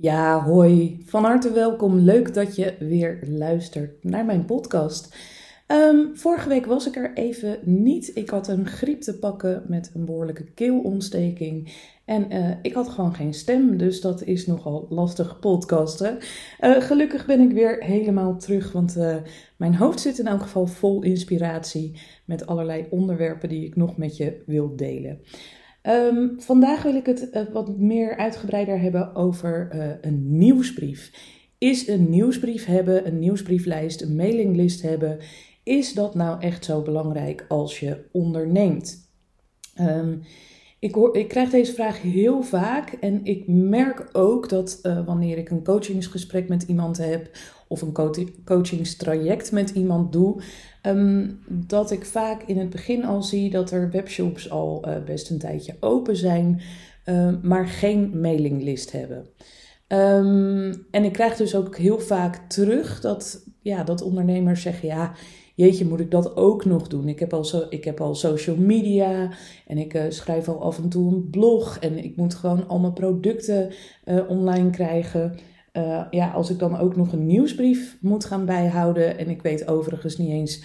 Ja, hoi. Van harte welkom. Leuk dat je weer luistert naar mijn podcast. Ehm, vorige week was ik er even niet. Ik had een griep te pakken met een behoorlijke keelontsteking. En uh, ik had gewoon geen stem, dus dat is nogal lastig podcasten. Uh, gelukkig ben ik weer helemaal terug, want uh, mijn hoofd zit in elk geval vol inspiratie met allerlei onderwerpen die ik nog met je wil delen. Um, vandaag wil ik het uh, wat meer uitgebreider hebben over uh, een nieuwsbrief. Is een nieuwsbrief hebben, een nieuwsbrieflijst, een mailinglist hebben, is dat nou echt zo belangrijk als je onderneemt? Um, ik, hoor, ik krijg deze vraag heel vaak en ik merk ook dat uh, wanneer ik een coachingsgesprek met iemand heb of een co coachingstraject met iemand doe, um, dat ik vaak in het begin al zie dat er webshops al uh, best een tijdje open zijn, uh, maar geen mailinglist hebben. Um, en ik krijg dus ook heel vaak terug dat, ja, dat ondernemers zeggen: ja, jeetje, moet ik dat ook nog doen? Ik heb al, zo, ik heb al social media en ik uh, schrijf al af en toe een blog en ik moet gewoon al mijn producten uh, online krijgen. Uh, ja, als ik dan ook nog een nieuwsbrief moet gaan bijhouden en ik weet overigens niet eens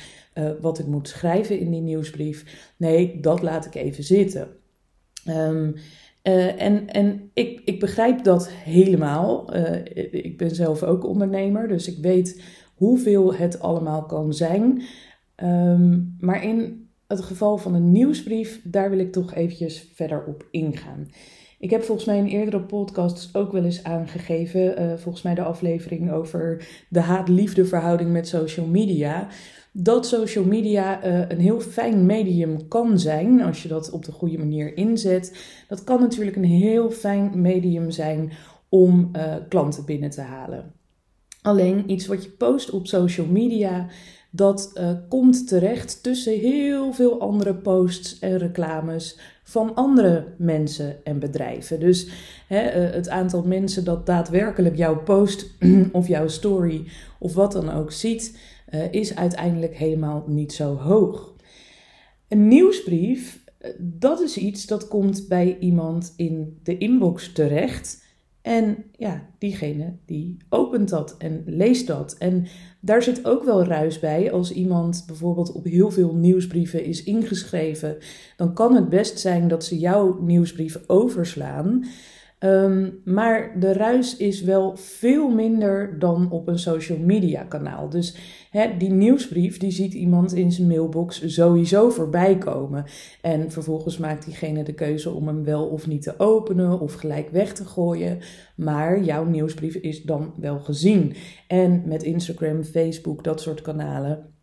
wat ik moet schrijven in die nieuwsbrief. Nee, dat laat ik even zitten. Um, uh, en en ik, ik begrijp dat helemaal. Ik ben zelf ook ondernemer, dus ik weet hoeveel het allemaal kan zijn. Um, maar in het geval van een nieuwsbrief, daar wil ik toch eventjes verder op ingaan. Ik heb volgens mij in eerdere podcasts ook wel eens aangegeven, uh, volgens mij de aflevering over de haat-liefde verhouding met social media, dat social media uh, een heel fijn medium kan zijn als je dat op de goede manier inzet. Dat kan natuurlijk een heel fijn medium zijn om uh, klanten binnen te halen. Alleen iets wat je post op social media, dat komt terecht tussen heel veel andere posts en reclames van andere mensen en bedrijven. Dus hè, uh, het aantal mensen dat daadwerkelijk jouw post of jouw story of wat dan ook ziet, uh, is uiteindelijk helemaal niet zo hoog. Een nieuwsbrief, dat is iets dat komt bij iemand in de inbox terecht. En ja, diegene die opent dat en leest dat. En daar zit ook wel ruis bij. Als iemand bijvoorbeeld op heel veel nieuwsbrieven is ingeschreven, dan kan het best zijn dat ze jouw nieuwsbrief overslaan. Um, maar de ruis is wel veel minder dan op een social media kanaal. Dus die nieuwsbrief die ziet iemand in zijn mailbox sowieso voorbij komen. En vervolgens maakt diegene de keuze om hem wel of niet te openen of gelijk weg te gooien. Maar jouw nieuwsbrief is dan wel gezien. En met Instagram, Facebook, dat soort kanalen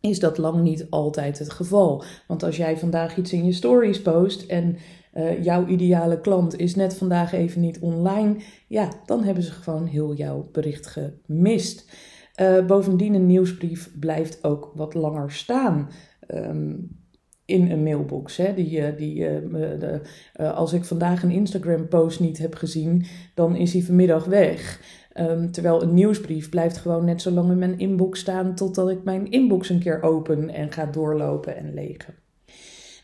is dat lang niet altijd het geval. Want als jij vandaag iets in je stories post en uh, jouw ideale klant is net vandaag even niet online, ja, dan hebben ze gewoon heel jouw bericht gemist. Uh, bovendien, een nieuwsbrief blijft ook wat langer staan. Um, in een mailbox. Hè? Die, eh, die, uh, de, als ik vandaag een Instagram-post niet heb gezien, dan is hij vanmiddag weg. Um, terwijl een nieuwsbrief blijft gewoon net zo lang in mijn inbox staan totdat ik mijn inbox een keer open en ga doorlopen en legen.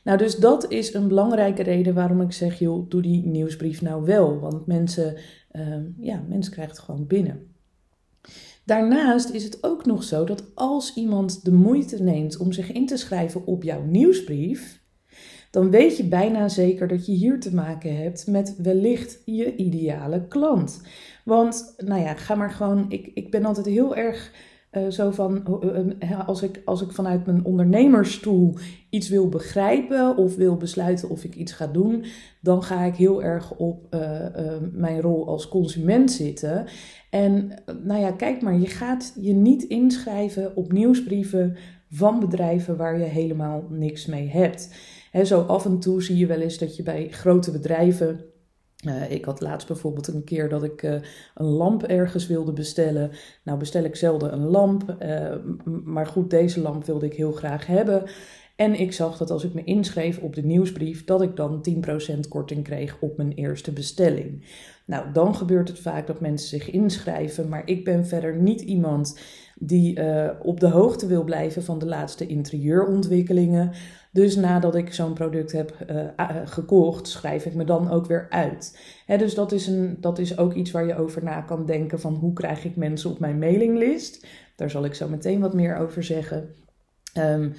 Nou, dus dat is een belangrijke reden waarom ik zeg, joh, doe die nieuwsbrief nou wel. Want mensen, uh, ja, mensen krijgen het gewoon binnen. Daarnaast is het ook nog zo dat als iemand de moeite neemt om zich in te schrijven op jouw nieuwsbrief, dan weet je bijna zeker dat je hier te maken hebt met wellicht je ideale klant. Want, nou ja, ga maar gewoon. Ik, ik ben altijd heel erg uh, zo van, uh, als, ik, als ik vanuit mijn ondernemersstoel iets wil begrijpen of wil besluiten of ik iets ga doen, dan ga ik heel erg op mijn rol als consument zitten. En nou ja, kijk maar, je gaat je niet inschrijven op nieuwsbrieven van bedrijven waar je helemaal niks mee hebt. He, zo af en toe zie je wel eens dat je bij grote bedrijven uh, ik had laatst bijvoorbeeld een keer dat ik uh, een lamp ergens wilde bestellen. Nou bestel ik zelden een lamp, uh, maar goed, deze lamp wilde ik heel graag hebben. En ik zag dat als ik me inschreef op de nieuwsbrief, dat ik dan 10% korting kreeg op mijn eerste bestelling. Nou, dan gebeurt het vaak dat mensen zich inschrijven, maar ik ben verder niet iemand die op de hoogte wil blijven van de laatste interieurontwikkelingen. Dus nadat ik zo'n product heb uh, gekocht, schrijf ik me dan ook weer uit. Dus dat is, een, dat is ook iets waar je over na kan denken van hoe krijg ik mensen op mijn mailinglist. Daar zal ik zo meteen wat meer over zeggen. Ehm,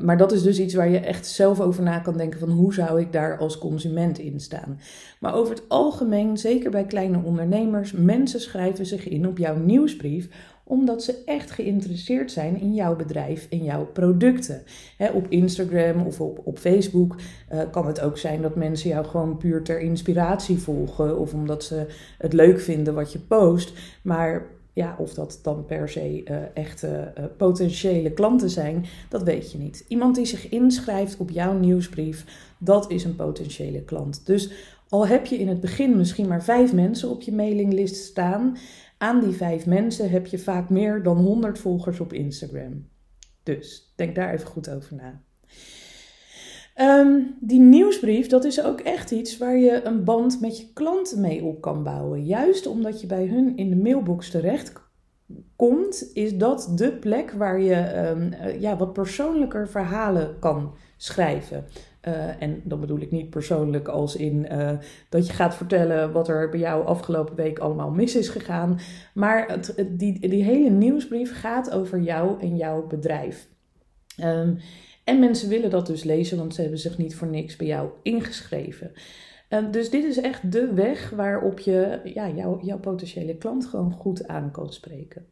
maar dat is dus iets waar je echt zelf over na kan denken van hoe zou ik daar als consument in staan. Maar over het algemeen, zeker bij kleine ondernemers, mensen schrijven zich in op jouw nieuwsbrief omdat ze echt geïnteresseerd zijn in jouw bedrijf en jouw producten. op Instagram of op, op Facebook uh, kan het ook zijn dat mensen jou gewoon puur ter inspiratie volgen of omdat ze het leuk vinden wat je post. Maar ja, of dat dan per se uh, echte uh, potentiële klanten zijn, dat weet je niet. Iemand die zich inschrijft op jouw nieuwsbrief, dat is een potentiële klant. Dus al heb je in het begin misschien maar vijf mensen op je mailinglist staan, aan die vijf mensen heb je vaak meer dan 100 volgers op Instagram. Dus denk daar even goed over na. Um, die nieuwsbrief, dat is ook echt iets waar je een band met je klanten mee op kan bouwen. Juist omdat je bij hun in de mailbox terecht komt, is dat de plek waar je um, ja, wat persoonlijker verhalen kan schrijven. Uh, en dan bedoel ik niet persoonlijk als in uh, dat je gaat vertellen wat er bij jou afgelopen week allemaal mis is gegaan. Maar het, die, die hele nieuwsbrief gaat over jou en jouw bedrijf. Um, en mensen willen dat dus lezen, want ze hebben zich niet voor niks bij jou ingeschreven. Uh, dus dit is echt de weg waarop je ja, jou, jouw potentiële klant gewoon goed aan kan spreken.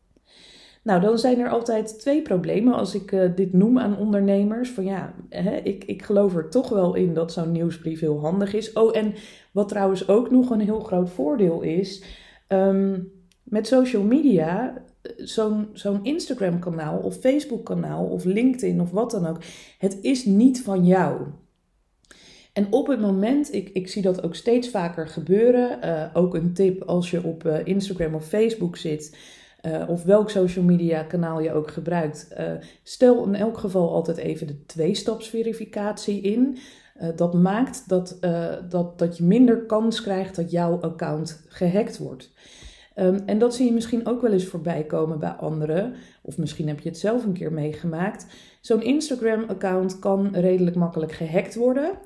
Nou, dan zijn er altijd twee problemen als ik uh, dit noem aan ondernemers. Van ja, hè, ik, ik geloof er toch wel in dat zo'n nieuwsbrief heel handig is. Oh, en wat trouwens ook nog een heel groot voordeel is. Um, met social media zo'n zo'n Instagram-kanaal of Facebook-kanaal of LinkedIn of wat dan ook, het is niet van jou. En op het moment, ik, ik zie dat ook steeds vaker gebeuren, uh, ook een tip als je op Instagram of Facebook zit, uh, of welk social media kanaal je ook gebruikt, stel in elk geval altijd even de twee-stapsverificatie in. dat maakt dat, dat, dat je minder kans krijgt dat jouw account gehackt wordt. Um, en dat zie je misschien ook wel eens voorbij komen bij anderen. Of misschien heb je het zelf een keer meegemaakt. Zo'n Instagram-account kan redelijk makkelijk gehackt worden.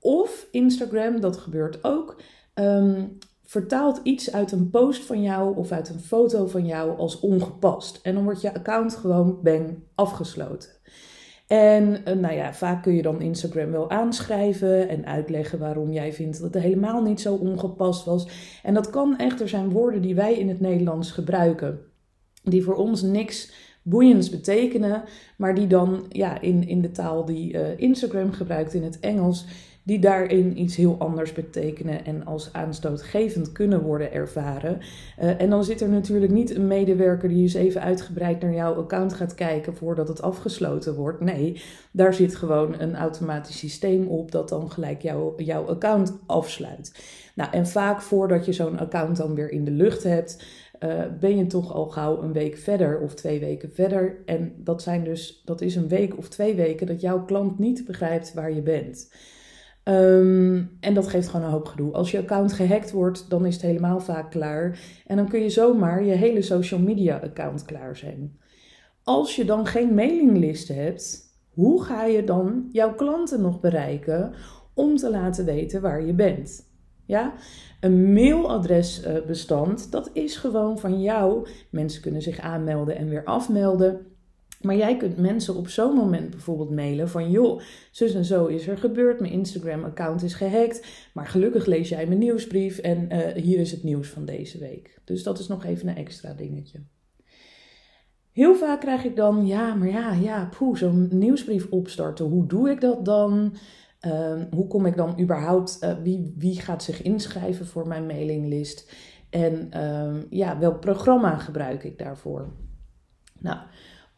Of Instagram, dat gebeurt ook, um, vertaalt iets uit een post van jou of uit een foto van jou als ongepast. En dan wordt je account gewoon bang afgesloten. En eh, nou ja, vaak kun je dan Instagram wel aanschrijven en uitleggen waarom jij vindt dat het helemaal niet zo ongepast was. En dat kan echter zijn woorden die wij in het Nederlands gebruiken, die voor ons niks boeiends betekenen, maar die dan ja, in, in de taal die uh, Instagram gebruikt in het Engels, die daarin iets heel anders betekenen en als aanstootgevend kunnen worden ervaren. Uh, en dan zit er natuurlijk niet een medewerker die eens even uitgebreid naar jouw account gaat kijken voordat het afgesloten wordt. Nee, daar zit gewoon een automatisch systeem op dat dan gelijk jouw account afsluit. Nou, en vaak voordat je zo'n account dan weer in de lucht hebt. Uh, ben je toch al gauw een week verder of twee weken verder. En dat, zijn dus, dat is een week of twee weken dat jouw klant niet begrijpt waar je bent. Um, en dat geeft gewoon een hoop gedoe. Als je account gehackt wordt, dan is het helemaal vaak klaar. En dan kun je zomaar je hele social media account klaar zijn. Als je dan geen mailinglist hebt, hoe ga je dan jouw klanten nog bereiken om te laten weten waar je bent? Ja, een mailadresbestand, dat is gewoon van jou. Mensen kunnen zich aanmelden en weer afmelden. Maar jij kunt mensen op zo'n moment bijvoorbeeld mailen van joh, zus en zo is er gebeurd, mijn Instagram-account is gehackt, maar gelukkig lees jij mijn nieuwsbrief en uh, hier is het nieuws van deze week. Dus dat is nog even een extra dingetje. Heel vaak krijg ik dan, ja, maar ja, ja, poeh, zo'n nieuwsbrief opstarten, hoe doe ik dat dan? Uh, hoe kom ik dan überhaupt, uh, wie, wie gaat zich inschrijven voor mijn mailinglist? En uh, ja, welk programma gebruik ik daarvoor? Nou,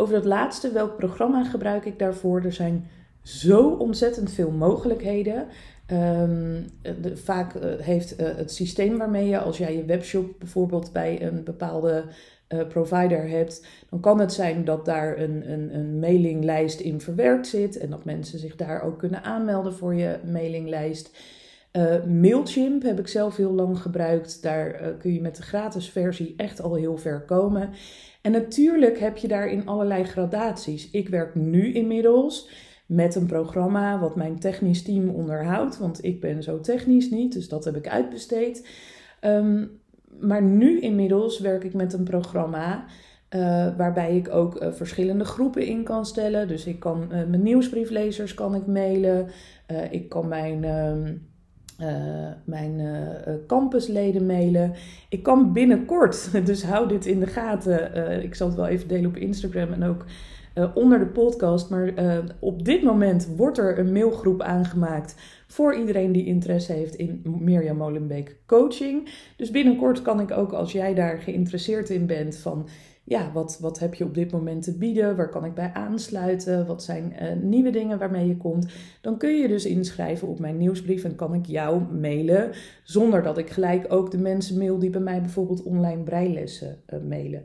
over dat laatste, welk programma gebruik ik daarvoor? Er zijn zo ontzettend veel mogelijkheden. Ehm, de, vaak eh, heeft uh, het systeem waarmee je, als jij je webshop bijvoorbeeld bij een bepaalde uh, provider hebt, dan kan het zijn dat daar een, een, een mailinglijst in verwerkt zit en dat mensen zich daar ook kunnen aanmelden voor je mailinglijst. Mailchimp heb ik zelf heel lang gebruikt. Daar kun je met de gratis versie echt al heel ver komen. En natuurlijk heb je daarin allerlei gradaties. Ik werk nu inmiddels met een programma wat mijn technisch team onderhoudt. Want ik ben zo technisch niet, dus dat heb ik uitbesteed. Um, maar nu inmiddels werk ik met een programma uh, waarbij ik ook verschillende groepen in kan stellen. Dus ik kan mijn nieuwsbrieflezers kan ik mailen. ik kan mijn, mijn campusleden mailen. Ik kan binnenkort, dus hou dit in de gaten. ik zal het wel even delen op Instagram en ook onder de podcast. Maar op dit moment wordt er een mailgroep aangemaakt voor iedereen die interesse heeft in Mirjam Molenbeek coaching. Dus binnenkort kan ik ook, als jij daar geïnteresseerd in bent, van ja, wat, wat heb je op dit moment te bieden? Waar kan ik bij aansluiten? Wat zijn uh, nieuwe dingen waarmee je komt? Dan kun je dus inschrijven op mijn nieuwsbrief en kan ik jou mailen. Zonder dat ik gelijk ook de mensen mail die bij mij bijvoorbeeld online breilessen mailen.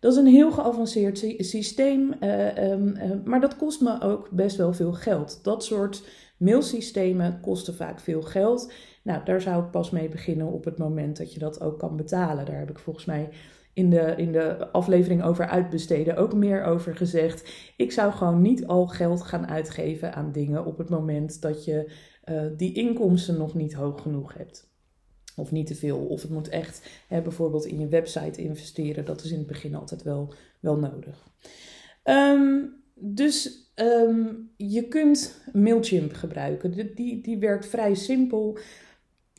Dat is een heel geavanceerd systeem, um, uh, maar dat kost me ook best wel veel geld. Dat soort mailsystemen kosten vaak veel geld. Nou, daar zou ik pas mee beginnen op het moment dat je dat ook kan betalen. Daar heb ik volgens mij in de, in de aflevering over uitbesteden ook meer over gezegd. Ik zou gewoon niet al geld gaan uitgeven aan dingen op het moment dat je uh, die inkomsten nog niet hoog genoeg hebt. Of niet te veel. Of het moet echt hè, bijvoorbeeld in je website investeren. Dat is in het begin altijd wel, wel nodig. Um, dus um, je kunt Mailchimp gebruiken. Die, die werkt vrij simpel.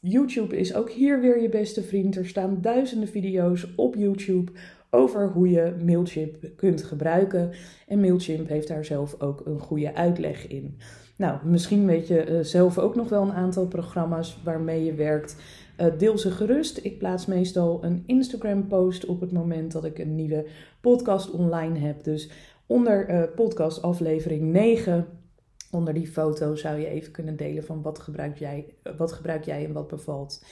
YouTube is ook hier weer je beste vriend. Er staan duizenden video's op YouTube over hoe je Mailchimp kunt gebruiken. En Mailchimp heeft daar zelf ook een goede uitleg in. Nou, misschien weet je uh, zelf ook nog wel een aantal programma's waarmee je werkt. Uh, deel ze gerust. Ik plaats meestal een Instagram-post op het moment dat ik een nieuwe podcast online heb. Dus onder uh, podcast aflevering 9, onder die foto, zou je even kunnen delen van wat gebruik jij, wat gebruik jij en wat bevalt.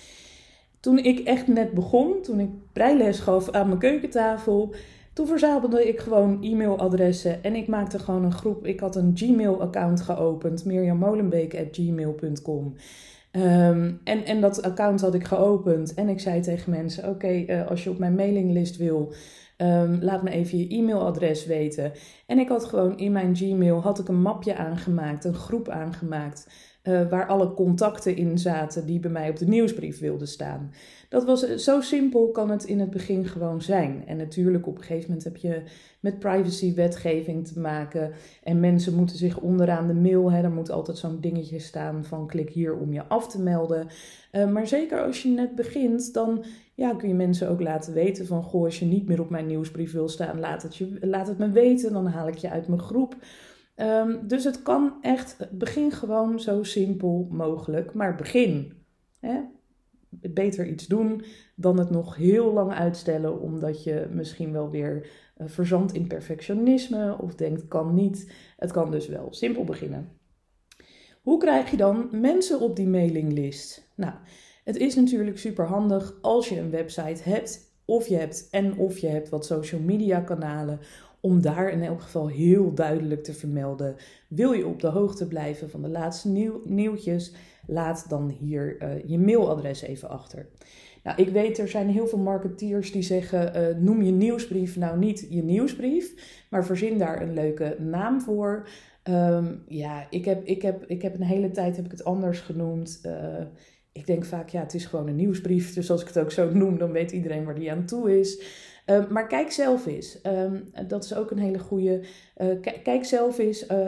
Toen ik echt net begon, toen ik breiles gaf aan mijn keukentafel, toen verzamelde ik gewoon e-mailadressen en ik maakte gewoon een groep. Ik had een Gmail-account geopend, mirjammolenbeek.gmail.com. Um, en, en dat account had ik geopend en ik zei tegen mensen: Oké, uh, als je op mijn mailinglist wil, um, laat me even je e-mailadres weten. En ik had gewoon in mijn Gmail had ik een mapje aangemaakt, een groep aangemaakt. Uh, waar alle contacten in zaten die bij mij op de nieuwsbrief wilden staan. Dat was eh, zo simpel kan het in het begin gewoon zijn. En natuurlijk op een gegeven moment heb je met privacywetgeving te maken. En mensen moeten zich onderaan de mail, hè, er moet altijd zo'n dingetje staan van klik hier om je af te melden. Uh, maar zeker als je net begint, dan ja, kun je mensen ook laten weten van goh, als je niet meer op mijn nieuwsbrief wil staan, laat het, je, laat het me weten. Dan haal ik je uit mijn groep. Um, dus het kan echt, begin gewoon zo simpel mogelijk, maar begin. Hè? Beter iets doen dan het nog heel lang uitstellen, omdat je misschien wel weer uh, verzandt in perfectionisme of denkt kan niet. Het kan dus wel. Simpel beginnen. Hoe krijg je dan mensen op die mailinglist? Nou, het is natuurlijk super handig als je een website hebt, of je hebt en of je hebt wat social media kanalen om daar in elk geval heel duidelijk te vermelden. Wil je op de hoogte blijven van de laatste nieuw, nieuwtjes? Laat dan hier uh, je mailadres even achter. Nou, ik weet, er zijn heel veel marketeers die zeggen: uh, noem je nieuwsbrief nou niet je nieuwsbrief, maar verzin daar een leuke naam voor. Um, ja, ik heb, ik, heb, ik heb een hele tijd heb ik het anders genoemd. Uh, ik denk vaak, ja, het is gewoon een nieuwsbrief. Dus als ik het ook zo noem, dan weet iedereen waar die aan toe is. Uh, maar kijk zelf eens. Uh, dat is ook een hele goede. Uh, kijk zelf eens. Uh,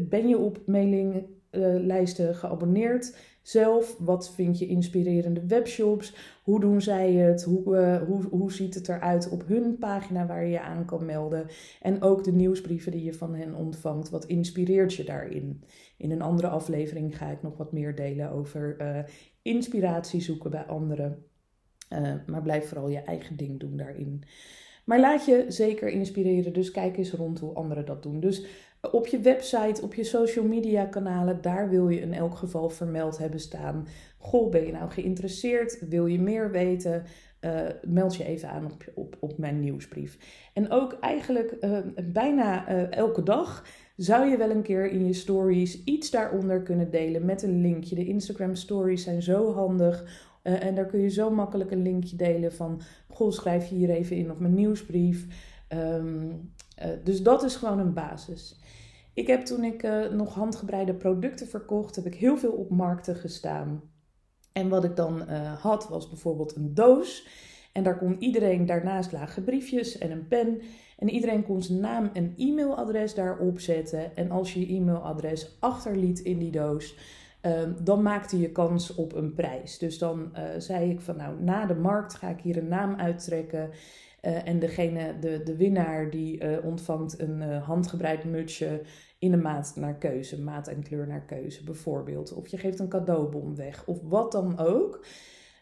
ben je op mailinglijsten geabonneerd? Zelf, wat vind je inspirerende webshops? Hoe doen zij het? Hoe, hoe, hoe ziet het eruit op hun pagina waar je je aan kan melden? En ook de nieuwsbrieven die je van hen ontvangt. Wat inspireert je daarin? In een andere aflevering ga ik nog wat meer delen over inspiratie zoeken bij anderen. Uh, maar blijf vooral je eigen ding doen daarin. Maar laat je zeker inspireren, dus kijk eens rond hoe anderen dat doen. Dus op je website, op je social media kanalen, daar wil je in elk geval vermeld hebben staan. Goh, ben je nou geïnteresseerd? Wil je meer weten? Uh, meld je even aan op, op, op mijn nieuwsbrief. En ook eigenlijk bijna elke dag zou je wel een keer in je stories iets daaronder kunnen delen met een linkje. De Instagram stories zijn zo handig. en daar kun je zo makkelijk een linkje delen van, goh, schrijf je hier even in op mijn nieuwsbrief. Um, dus dat is gewoon een basis. Ik heb toen ik uh, nog handgebreide producten verkocht, heb ik heel veel op markten gestaan. En wat ik dan had was bijvoorbeeld een doos. En daar kon iedereen, daarnaast lagen briefjes en een pen. En iedereen kon zijn naam en e-mailadres daarop zetten. En als je je e-mailadres achterliet in die doos, uh, dan maakte je kans op een prijs. Dus dan uh, zei ik van nou, na de markt ga ik hier een naam uittrekken. Uh, en degene, de, de winnaar, die ontvangt een handgebreid mutsje in de maat naar keuze, maat en kleur naar keuze bijvoorbeeld. Of je geeft een cadeaubon weg of wat dan ook.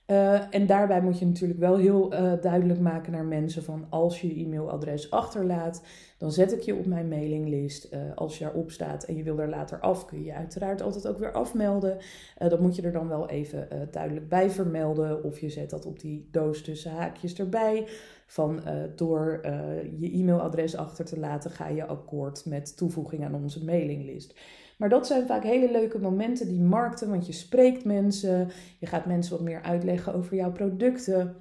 Uh, en daarbij moet je natuurlijk wel heel uh, duidelijk maken naar mensen van als je je e-mailadres achterlaat, dan zet ik je op mijn mailinglist. Uh, als je erop staat en je wil er later af, kun je je uiteraard altijd ook weer afmelden. dat moet je er dan wel even duidelijk bij vermelden. Of je zet dat op die doos tussen haakjes erbij. Van door je e-mailadres achter te laten, ga je akkoord met toevoeging aan onze mailinglist. Maar dat zijn vaak hele leuke momenten, die markten, want je spreekt mensen, je gaat mensen wat meer uitleggen over jouw producten.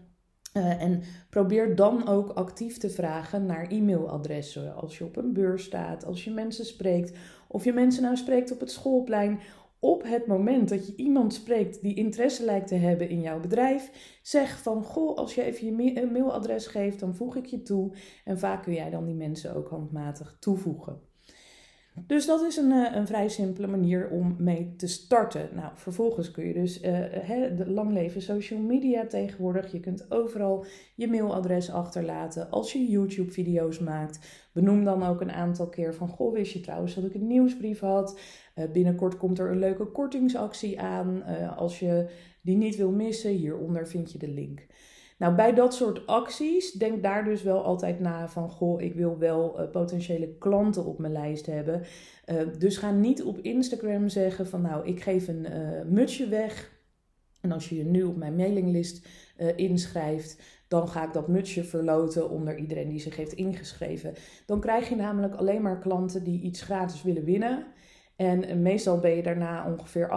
Uh, en probeer dan ook actief te vragen naar e-mailadressen. Als je op een beurs staat, als je mensen spreekt, of je mensen nou spreekt op het schoolplein. Op het moment dat je iemand spreekt die interesse lijkt te hebben in jouw bedrijf, zeg van goh, als je even je mailadres geeft, dan voeg ik je toe. En vaak kun jij dan die mensen ook handmatig toevoegen. Dus dat is een, eh, een vrij simpele manier om mee te starten. Nou, vervolgens kun je dus uh, de lang leven social media tegenwoordig. Je kunt overal je mailadres achterlaten. Als je YouTube-video's maakt, benoem dan ook een aantal keer van... Goh, wist je trouwens dat ik een nieuwsbrief had? Binnenkort komt er een leuke kortingsactie aan. als je die niet wil missen, hieronder vind je de link. Nou, bij dat soort acties, denk daar dus wel altijd na van, goh, ik wil wel uh, potentiële klanten op mijn lijst hebben. Uh, dus ga niet op Instagram zeggen van, nou, ik geef een uh, mutsje weg. En als je je nu op mijn mailinglist inschrijft, dan ga ik dat mutsje verloten onder iedereen die zich heeft ingeschreven. Dan krijg je namelijk alleen maar klanten die iets gratis willen winnen. En meestal ben je daarna ongeveer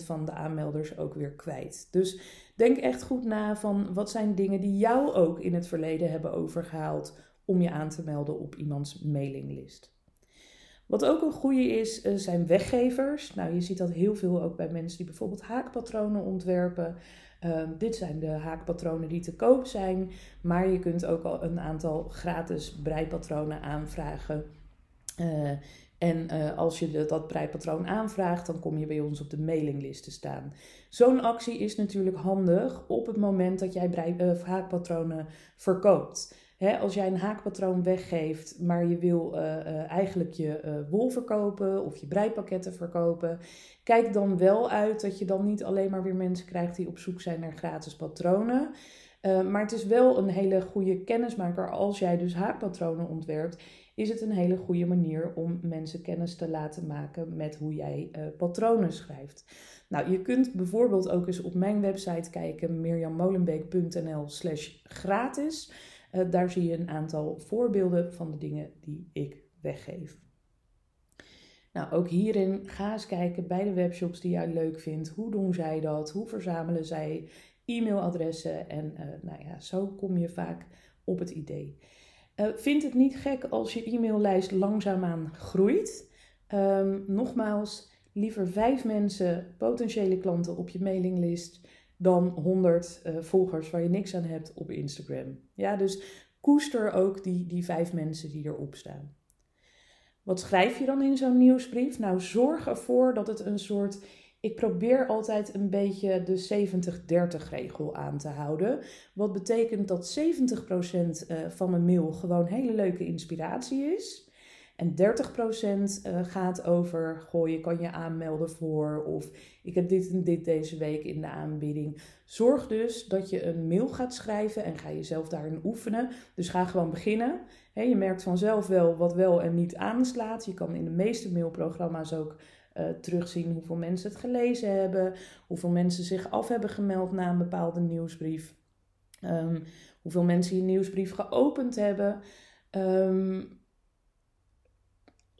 98% van de aanmelders ook weer kwijt. Dus denk echt goed na van wat zijn dingen die jou ook in het verleden hebben overgehaald om je aan te melden op iemands mailinglist. Wat ook een goede is, eh, zijn weggevers. Nou, je ziet dat heel veel ook bij mensen die bijvoorbeeld haakpatronen ontwerpen. Uh, dit zijn de haakpatronen die te koop zijn, maar je kunt ook al een aantal gratis breipatronen aanvragen. Uh, en uh, als je dat breipatroon aanvraagt, dan kom je bij ons op de mailinglist te staan. Zo'n actie is natuurlijk handig op het moment dat jij brei, uh, haakpatronen verkoopt. Als jij een haakpatroon weggeeft, maar je wil uh, eigenlijk je wol verkopen of je breipakketten verkopen, kijk dan wel uit dat je dan niet alleen maar weer mensen krijgt die op zoek zijn naar gratis patronen. maar het is wel een hele goede kennismaker als jij dus haakpatronen ontwerpt is het een hele goede manier om mensen kennis te laten maken met hoe jij uh, patronen schrijft. Nou, je kunt bijvoorbeeld ook eens op mijn website kijken, mirjammolenbeek.nl slash gratis. Uh, daar zie je een aantal voorbeelden van de dingen die ik weggeef. Nou, ook hierin ga eens kijken bij de webshops die jij leuk vindt. Hoe doen zij dat? Hoe verzamelen zij e-mailadressen? En uh, nou ja, zo kom je vaak op het idee. Uh, vind het niet gek als je e-maillijst langzaamaan groeit. Um, nogmaals, liever vijf mensen, potentiële klanten op je mailinglist, dan 100 uh, eh, volgers waar je niks aan hebt op Instagram. Ja, dus koester ook die, die vijf mensen die erop staan. Wat schrijf je dan in zo'n nieuwsbrief? Nou, zorg ervoor dat het een soort ik probeer altijd een beetje de 70-30 regel aan te houden. Wat betekent dat 70% eh, van mijn mail gewoon hele leuke inspiratie is. En 30% uh, gaat over, goh, je kan je aanmelden voor of ik heb dit en dit deze week in de aanbieding. Zorg dus dat je een mail gaat schrijven en ga jezelf daarin oefenen. Dus ga gewoon beginnen. je merkt vanzelf wel wat wel en niet aanslaat. Je kan in de meeste mailprogramma's ook uh, terugzien hoeveel mensen het gelezen hebben, hoeveel mensen zich af hebben gemeld na een bepaalde nieuwsbrief, um, hoeveel mensen je nieuwsbrief geopend hebben. Um,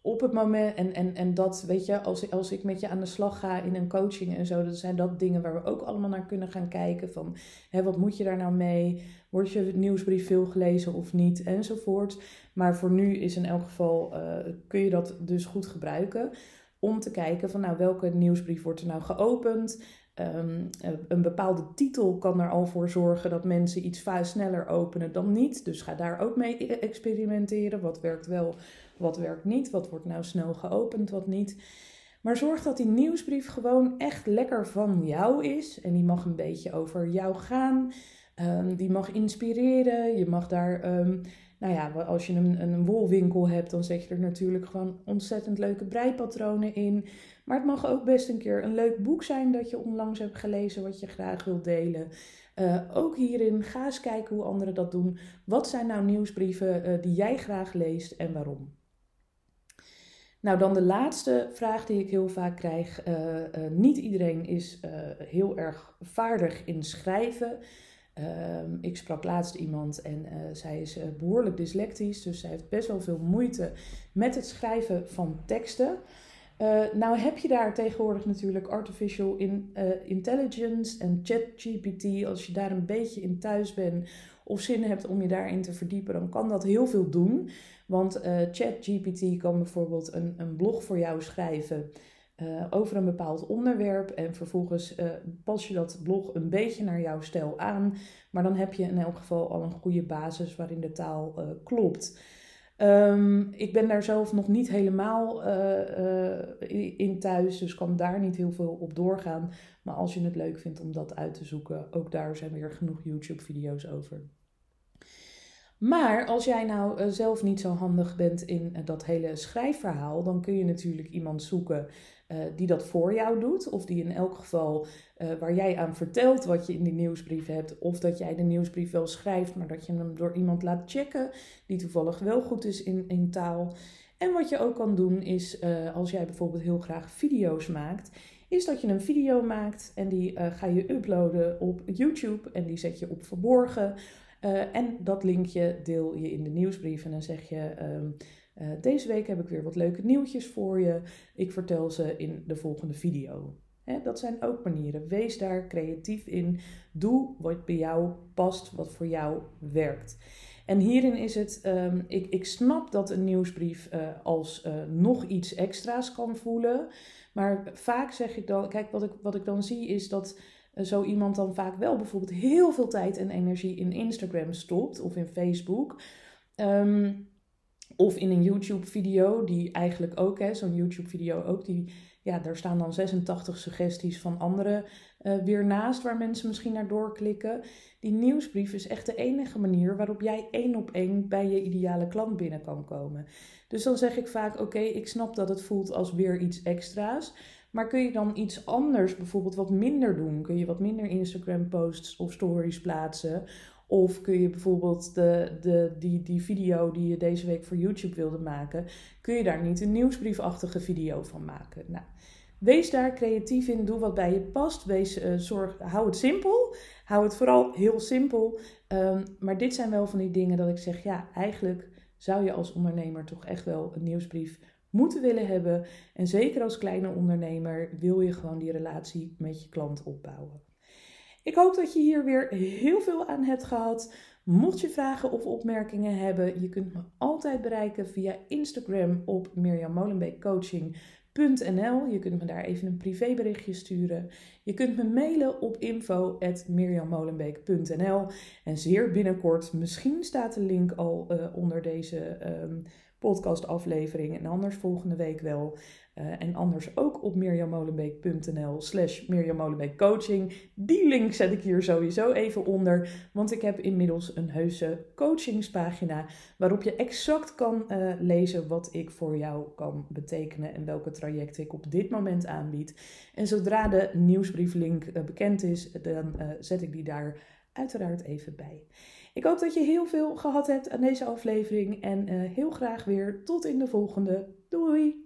op het moment, en, en, en dat weet je, als, als ik met je aan de slag ga in een coaching en zo, dan zijn dat dingen waar we ook allemaal naar kunnen gaan kijken. Van hè, wat moet je daar nou mee? Wordt je nieuwsbrief veel gelezen of niet? Enzovoort. Maar voor nu is in elk geval, uh, kun je dat dus goed gebruiken om te kijken van nou welke nieuwsbrief wordt er nou geopend. Um, een bepaalde titel kan er al voor zorgen dat mensen iets sneller openen dan niet. Dus ga daar ook mee e-, experimenteren. Wat werkt wel, wat werkt niet. Wat wordt nou snel geopend, wat niet. Maar zorg dat die nieuwsbrief gewoon echt lekker van jou is. En die mag een beetje over jou gaan. Um, die mag inspireren. Je mag daar um, nou ja, als je een, een wolwinkel hebt, dan zet je er natuurlijk gewoon ontzettend leuke breipatronen in. Maar het mag ook best een keer een leuk boek zijn dat je onlangs hebt gelezen, wat je graag wilt delen. Uh, ook hierin, ga eens kijken hoe anderen dat doen. Wat zijn nou nieuwsbrieven uh, die jij graag leest en waarom? Nou, dan de laatste vraag die ik heel vaak krijg. Uh, niet iedereen is heel erg vaardig in schrijven. Um, ik sprak laatst iemand en uh, zij is uh, behoorlijk dyslectisch, dus zij heeft best wel veel moeite met het schrijven van teksten. Uh, nou heb je daar tegenwoordig natuurlijk artificial in, intelligence en ChatGPT. Als je daar een beetje in thuis bent of zin hebt om je daarin te verdiepen, dan kan dat heel veel doen. Want ChatGPT kan bijvoorbeeld een, een blog voor jou schrijven. Uh, over een bepaald onderwerp. En vervolgens uh, pas je dat blog een beetje naar jouw stijl aan. Maar dan heb je in elk geval al een goede basis waarin de taal uh, klopt. Um, ik ben daar zelf nog niet helemaal in thuis, dus kan daar niet heel veel op doorgaan. Maar als je het leuk vindt om dat uit te zoeken, ook daar zijn weer genoeg YouTube-video's over. Maar als jij nou zelf niet zo handig bent in dat hele schrijfverhaal, dan kun je natuurlijk iemand zoeken uh, die dat voor jou doet. Of die in elk geval uh, waar jij aan vertelt wat je in die nieuwsbrief hebt. Of dat jij de nieuwsbrief wel schrijft, maar dat je hem door iemand laat checken die toevallig wel goed is in, in taal. En wat je ook kan doen is, uh, als jij bijvoorbeeld heel graag video's maakt, is dat je een video maakt en die ga je uploaden op YouTube en die zet je op verborgen. En dat linkje deel je in de nieuwsbrief en dan zeg je. Ehm, uh, deze week heb ik weer wat leuke nieuwtjes voor je. Ik vertel ze in de volgende video. Dat zijn ook manieren. Wees daar creatief in. Doe wat bij jou past, wat voor jou werkt. En hierin is het, um, ik, ik snap dat een nieuwsbrief uh, als nog iets extra's kan voelen. Maar vaak zeg ik dan, kijk, wat ik, wat ik dan zie is dat zo iemand dan vaak wel bijvoorbeeld heel veel tijd en energie in Instagram stopt of in Facebook. Um, of in een YouTube-video, die eigenlijk ook, zo'n YouTube-video ook, die, ja, daar staan dan 86 suggesties van anderen uh, weer naast, waar mensen misschien naar doorklikken. Die nieuwsbrief is echt de enige manier waarop jij één op één bij je ideale klant binnen kan komen. Dus dan zeg ik vaak, oké, ik snap dat het voelt als weer iets extra's. Maar kun je dan iets anders, bijvoorbeeld wat minder doen? Kun je wat minder Instagram-posts of stories plaatsen? Of kun je bijvoorbeeld de, de, die, die video die je deze week voor YouTube wilde maken, kun je daar niet een nieuwsbriefachtige video van maken? Nou, wees daar creatief in, doe wat bij je past. Wees, uh, zorg, hou het simpel. Hou het vooral heel simpel. Um, maar dit zijn wel van die dingen dat ik zeg, ja, eigenlijk zou je als ondernemer toch echt wel een nieuwsbrief moeten willen hebben. En zeker als kleine ondernemer wil je gewoon die relatie met je klant opbouwen. Ik hoop dat je hier weer heel veel aan hebt gehad. Mocht je vragen of opmerkingen hebben, je kunt me altijd bereiken via Instagram op mirjammolenbeekcoaching.nl. Je kunt me daar even een privéberichtje sturen. Je kunt me mailen op info.mirjammolenbeek.nl. En zeer binnenkort, misschien staat de link al uh, onder deze um, podcastaflevering. En anders volgende week wel. Uh, en anders ook op mirjammolenbeek.nl slash Mirjam coaching. Die link zet ik hier sowieso even onder. Want ik heb inmiddels een heuse coachingspagina waarop je exact kan uh, lezen wat ik voor jou kan betekenen en welke trajecten ik op dit moment aanbied. En zodra de nieuwsbrieflink uh, bekend is, dan zet ik die daar uiteraard even bij. Ik hoop dat je heel veel gehad hebt aan deze aflevering en heel graag weer tot in de volgende. Doei!